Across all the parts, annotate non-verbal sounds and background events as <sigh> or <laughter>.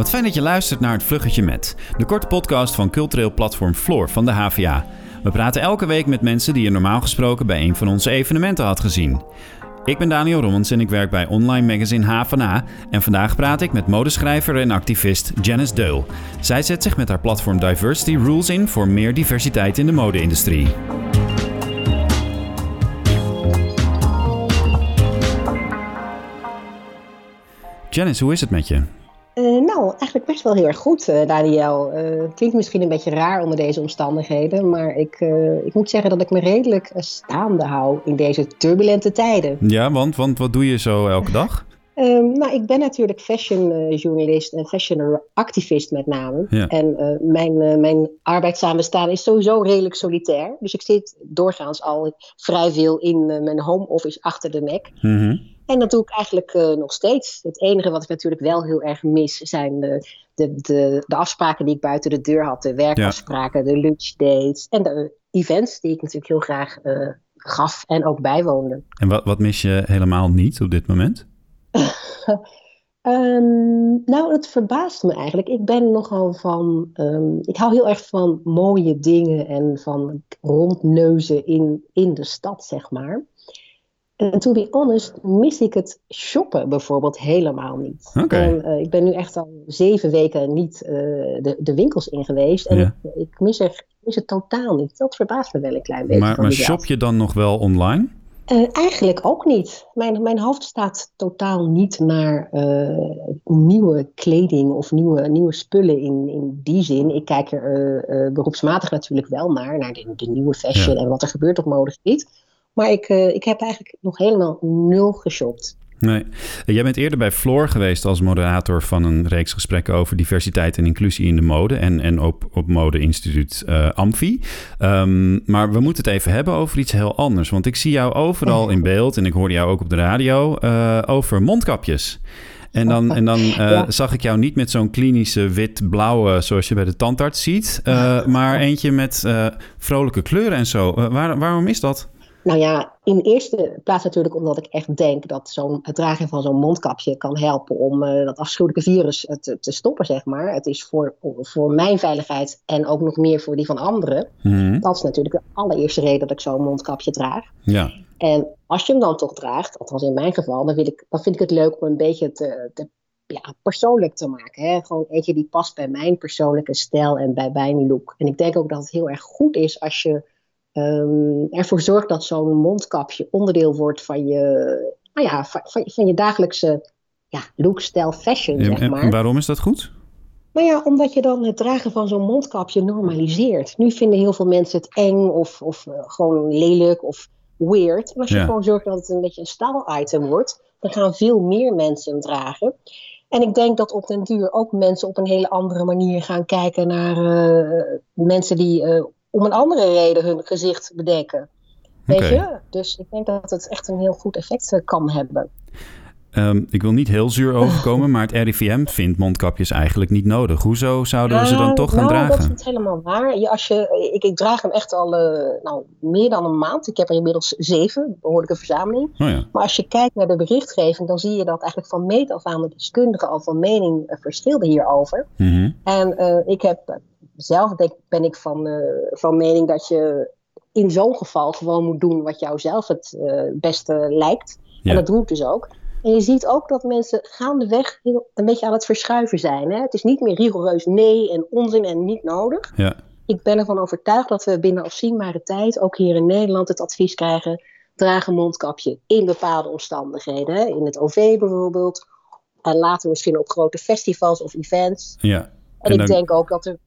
Wat fijn dat je luistert naar het Vluggetje Met, de korte podcast van cultureel platform Floor van de HVA. We praten elke week met mensen die je normaal gesproken bij een van onze evenementen had gezien. Ik ben Daniel Rommens en ik werk bij online magazine HVA. En vandaag praat ik met modeschrijver en activist Janice Deul. Zij zet zich met haar platform Diversity Rules in voor meer diversiteit in de mode-industrie. Janice, hoe is het met je? Eigenlijk best wel heel erg goed, uh, Daniel. Uh, klinkt misschien een beetje raar onder deze omstandigheden, maar ik, ik moet zeggen dat ik me redelijk staande hou in deze turbulente tijden. Ja, want, want wat doe je zo elke dag? Ehm, nou, ik ben natuurlijk fashionjournalist en fashion-activist met name. Ja. En mijn, mijn arbeidssamenstaan is sowieso redelijk solitair. Dus ik zit doorgaans al vrij veel in mijn home office achter de Mac. Mm en dat doe ik eigenlijk nog steeds. Het enige wat ik natuurlijk wel heel erg mis zijn de, de, de, de afspraken die ik buiten de deur had. De werkafspraken, de lunchdates en de events die ik natuurlijk heel graag gaf en ook bijwoonde. En wat, wat mis je helemaal niet op dit moment? Um, <laughs> nou, het verbaast me eigenlijk. Ik ben nogal van. Um, ik hou heel erg van mooie dingen en van rondneuzen in, in de stad, zeg maar. En to be honest, mis ik het shoppen bijvoorbeeld helemaal niet. En, uh, ik ben nu echt al zeven weken niet uh, de, de winkels in geweest. En ja. ik, ik, mis, er, mis het totaal niet. Dat verbaast me wel een klein beetje. Maar, maar shop je dan nog wel online? Uh, eigenlijk ook niet. Mijn, mijn hoofd staat totaal niet naar nieuwe kleding of nieuwe, nieuwe spullen in, in die zin. Ik kijk er beroepsmatig natuurlijk wel naar, naar de, de nieuwe fashion ja. en wat er gebeurt op modegebied. Maar ik, ik heb eigenlijk nog helemaal nul geshopt. Nee. Jij bent eerder bij Floor geweest als moderator van een reeks gesprekken over diversiteit en inclusie in de mode en, en op, op Mode-instituut uh, Amfi. Um, maar we moeten het even hebben over iets heel anders. Want ik zie jou overal in beeld en ik hoorde jou ook op de radio uh, over mondkapjes. En dan, en dan uh, <laughs> ja. zag ik jou niet met zo'n klinische wit-blauwe zoals je bij de tandarts ziet, maar eentje met vrolijke kleuren en zo. Waar, waarom is dat? Nou ja, in eerste plaats natuurlijk omdat ik echt denk dat zo'n, het dragen van zo'n mondkapje kan helpen om uh, dat afschuwelijke virus te, te, stoppen, zeg maar. Het is voor, voor mijn veiligheid en ook nog meer voor die van anderen. Mm-hmm. Dat is natuurlijk de allereerste reden dat ik zo'n mondkapje draag. Ja. En als je hem dan toch draagt, althans in mijn geval, dan, wil ik, dan vind ik het leuk om een beetje te, te ja, persoonlijk te maken. Hè? Gewoon eentje die past bij mijn persoonlijke stijl en bij mijn look. En ik denk ook dat het heel erg goed is als je um, ervoor zorgt dat zo'n mondkapje onderdeel wordt van je, nou ja, van, van je dagelijkse ja, look, stijl, fashion, ja, zeg maar. En waarom is dat goed? Nou ja, omdat je dan het dragen van zo'n mondkapje normaliseert. Nu vinden heel veel mensen het eng of, of uh, gewoon lelijk of weird. En als je ja. gewoon zorgt dat het een beetje een staal-item wordt, dan gaan veel meer mensen hem dragen. En ik denk dat op den duur ook mensen op een hele andere manier gaan kijken naar uh, mensen die uh, om een andere reden hun gezicht bedekken. Weet okay. je? Dus ik denk dat het echt een heel goed effect eh, kan hebben. Um, ik wil niet heel zuur <laughs> overkomen, maar het RIVM vindt mondkapjes eigenlijk niet nodig. Hoezo zouden we ze dan toch gaan nou, dragen? Dat is niet helemaal waar. Je, als je, ik, ik draag hem echt al uh, nou, meer dan een maand. Ik heb er inmiddels zeven, behoorlijke verzameling. Oh ja. Maar als je kijkt naar de berichtgeving, dan zie je dat eigenlijk van meet af aan de deskundigen al van mening uh, verschilden hierover. Mm -hmm. En uh, ik heb zelf denk, ben ik van, uh, van mening dat je in zo'n geval gewoon moet doen wat jou zelf het uh, beste lijkt. Ja. En dat doe ik dus ook. En je ziet ook dat mensen gaandeweg een beetje aan het verschuiven zijn. Hè? Het is niet meer rigoureus nee en onzin en niet nodig. Ja. Ik ben ervan overtuigd dat we binnen afzienbare tijd, ook hier in Nederland, het advies krijgen: draag een mondkapje in bepaalde omstandigheden. Hè? In het OV bijvoorbeeld. En later misschien op grote festivals of events. Ja. En, en ik dan... denk ook dat er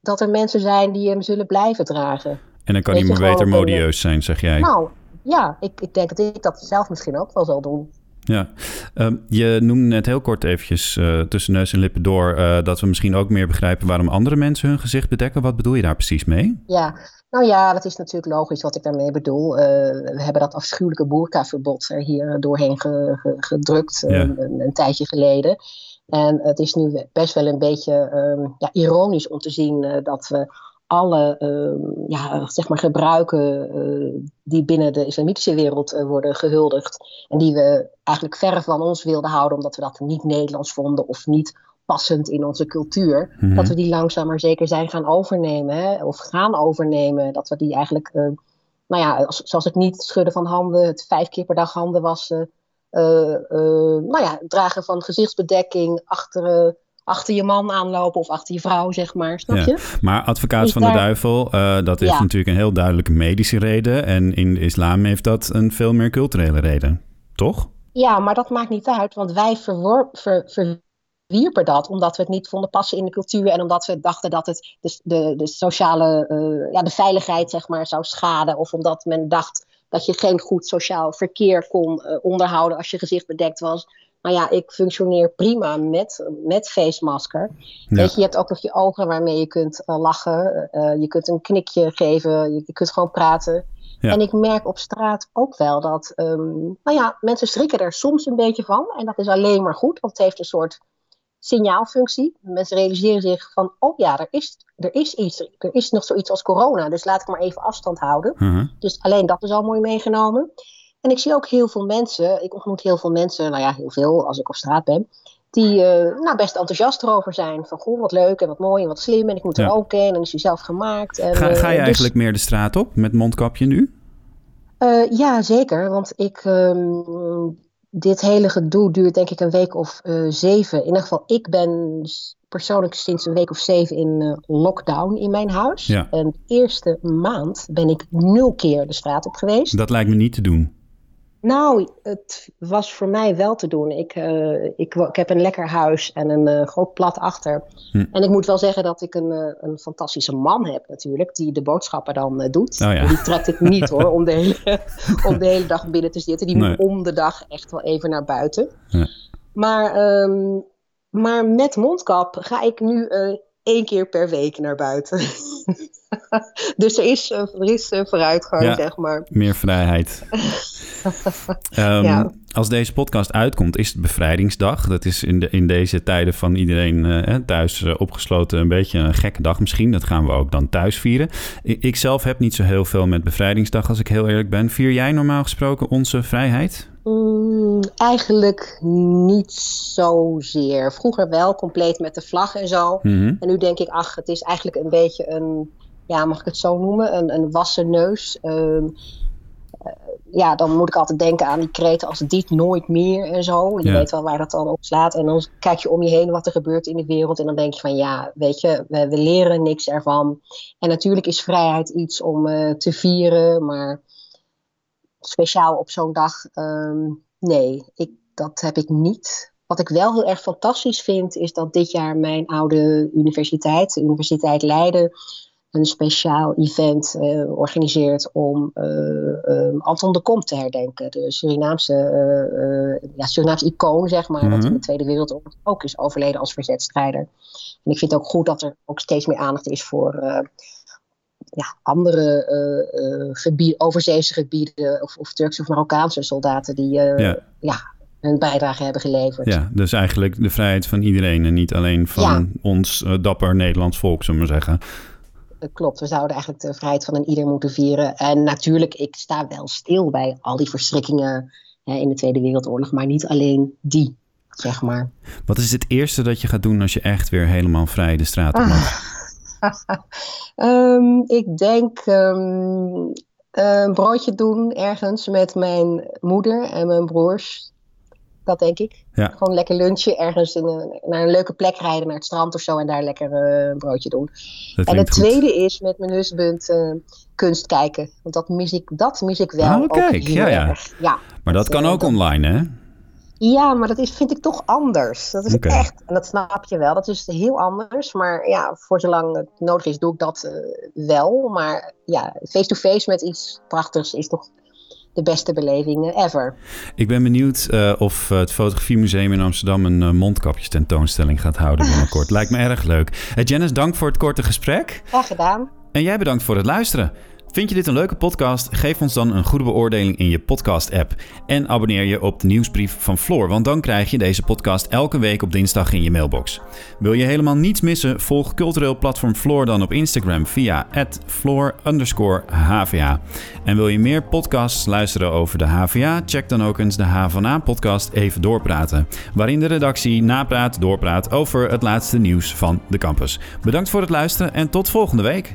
dat er mensen zijn die hem zullen blijven dragen. En dan kan hij maar beter modieus zijn, zeg jij. Nou, ja, ik, ik denk dat ik dat zelf misschien ook wel zal doen. Ja, um, je noemde net heel kort eventjes uh, tussen neus en lippen door... Uh, dat we misschien ook meer begrijpen waarom andere mensen hun gezicht bedekken. Wat bedoel je daar precies mee? Ja, nou ja, dat is natuurlijk logisch wat ik daarmee bedoel. Uh, we hebben dat afschuwelijke boerkaverbod er hier doorheen ge, ge, gedrukt ja. een, een tijdje geleden. En het is nu best wel een beetje um, ja, ironisch om te zien uh, dat we alle uh, ja, zeg maar gebruiken uh, die binnen de islamitische wereld uh, worden gehuldigd. En die we eigenlijk verre van ons wilden houden, omdat we dat niet Nederlands vonden of niet passend in onze cultuur, mhm. dat we die langzaam maar zeker zijn gaan overnemen. Hè? Of gaan overnemen. Dat we die eigenlijk, uh, nou ja, zoals het niet schudden van handen, het vijf keer per dag handen wassen. Uh, nou ja, dragen van gezichtsbedekking achter, achter je man aanlopen of achter je vrouw, zeg maar. Snap je? Ja. Maar advocaat dus van de duivel, dat heeft natuurlijk een heel duidelijke medische reden. En in de islam heeft dat een veel meer culturele reden, toch? Ja, maar dat maakt niet uit, want wij verworp, ver, verwierpen dat omdat we het niet vonden passen in de cultuur en omdat we dachten dat het de, de, de sociale, uh, ja, de veiligheid zeg maar zou schaden of omdat men dacht dat je geen goed sociaal verkeer kon uh, onderhouden als je gezicht bedekt was. Maar ja, ik functioneer prima met, met face masker. Weet je, je hebt ook nog je ogen waarmee je kunt uh, lachen. je kunt een knikje geven. Je, je kunt gewoon praten. En ik merk op straat ook wel dat, um, nou ja, mensen schrikken er soms een beetje van. En dat is alleen maar goed, want het heeft een soort signaalfunctie. Mensen realiseren zich van, oh ja, er is, er is iets, er is nog zoiets als corona, dus laat ik maar even afstand houden. Mhm. Dus alleen dat is al mooi meegenomen. En ik zie ook heel veel mensen, ik ontmoet heel veel mensen, nou ja, heel veel als ik op straat ben, die uh, nou, best enthousiast erover zijn. Van goh, wat leuk en wat mooi en wat slim en ik moet er ook in en is hij zelf gemaakt. En, ga, ga je uh, eigenlijk meer de straat op met mondkapje nu? Uh, ja, zeker. Want ik, um, dit hele gedoe duurt denk ik een week of zeven. In ieder geval, ik ben persoonlijk sinds een week of zeven in lockdown in mijn huis. Ja. En de eerste maand ben ik nul keer de straat op geweest. Dat lijkt me niet te doen. Nou, het was voor mij wel te doen. Ik, uh, ik, ik heb een lekker huis en een uh, groot plat achter. Hm. En ik moet wel zeggen dat ik een, uh, een fantastische man heb natuurlijk, die de boodschappen dan doet. Oh, Die trekt ik niet hoor, om de, hele, <laughs> om de hele dag binnen te zitten. Die moet om de dag echt wel even naar buiten. Maar, um, maar met mondkap ga ik nu één keer per week naar buiten. <laughs> dus er is, er is vooruitgang, ja, zeg maar. Meer vrijheid. <laughs> um, Als deze podcast uitkomt, is het bevrijdingsdag. Dat is in, de, in deze tijden van iedereen uh, thuis uh, opgesloten een beetje een gekke dag misschien. Dat gaan we ook dan thuis vieren. Ik, ik, zelf heb niet zo heel veel met bevrijdingsdag, als ik heel eerlijk ben. Vier jij normaal gesproken onze vrijheid? Mm, eigenlijk niet zozeer. Vroeger wel, compleet met de vlag en zo. Mhm. En nu denk ik, ach, het is eigenlijk een beetje een, ja, mag ik het zo noemen, een, een wassen neus. Uh, ja, dan moet ik altijd denken aan die kreten als dit nooit meer en zo. Je weet wel waar dat dan op slaat. En dan kijk je om je heen wat er gebeurt in de wereld. En dan denk je van ja, weet je, we, we leren niks ervan. En natuurlijk is vrijheid iets om uh, te vieren. Maar speciaal op zo'n dag, um, nee, ik, dat heb ik niet. Wat ik wel heel erg fantastisch vind, is dat dit jaar mijn oude universiteit, de Universiteit Leiden, een speciaal event uh, organiseert om uh, Anton de Kom te herdenken. De Surinaamse, uh, ja, Surinaamse icoon, zeg maar, dat in mhm. de Tweede Wereldoorlog ook is overleden als verzetstrijder. En ik vind het ook goed dat er ook steeds meer aandacht is voor ja, andere gebieden, overzeese gebieden of, of Turkse of Marokkaanse soldaten die ja. ja hun bijdrage hebben geleverd. Ja, dus eigenlijk de vrijheid van iedereen en niet alleen van ons dapper Nederlands volk, zullen we maar zeggen. Eh, klopt, we zouden eigenlijk de vrijheid van een ieder moeten vieren. En natuurlijk, ik sta wel stil bij al die verschrikkingen hè, in de Tweede Wereldoorlog, maar niet alleen die, zeg maar. Wat is het eerste dat je gaat doen als je echt weer helemaal vrij de straat op mag? Um, <laughs> ik denk um, een broodje doen ergens met mijn moeder en mijn broers dat denk ik. Gewoon lekker lunchen, ergens in een, naar een leuke plek rijden, naar het strand of zo en daar lekker uh, een broodje doen. en het tweede is met mijn husband uh, kunst kijken. Want dat mis ik, dat mis ik wel. Oh, kijk, ja, ja. ja. Maar dat, kan ook online, hè? Ja, maar dat is, vind ik toch anders. Dat is echt, en dat snap je wel, dat is heel anders. Maar ja, voor zolang het nodig is, doe ik dat uh, wel. Maar ja, face-to-face met iets prachtigs is toch de beste belevingen ever. Ik ben benieuwd uh, of het Fotografiemuseum in Amsterdam een uh, mondkapjes tentoonstelling gaat houden binnenkort. <laughs> Lijkt me erg leuk. Janice, dank voor het korte gesprek. Graag gedaan. En jij bedankt voor het luisteren. Vind je dit een leuke podcast? Geef ons dan een goede beoordeling in je podcast-app. En abonneer je op de nieuwsbrief van Floor, want dan krijg je deze podcast elke week op dinsdag in je mailbox. Wil je helemaal niets missen? Volg cultureel platform Floor dan op Instagram via floor_hva. En wil je meer podcasts luisteren over de HVA? Check dan ook eens de HVA-podcast Even Doorpraten, waarin de redactie napraat, doorpraat over het laatste nieuws van de campus. Bedankt voor het luisteren en tot volgende week.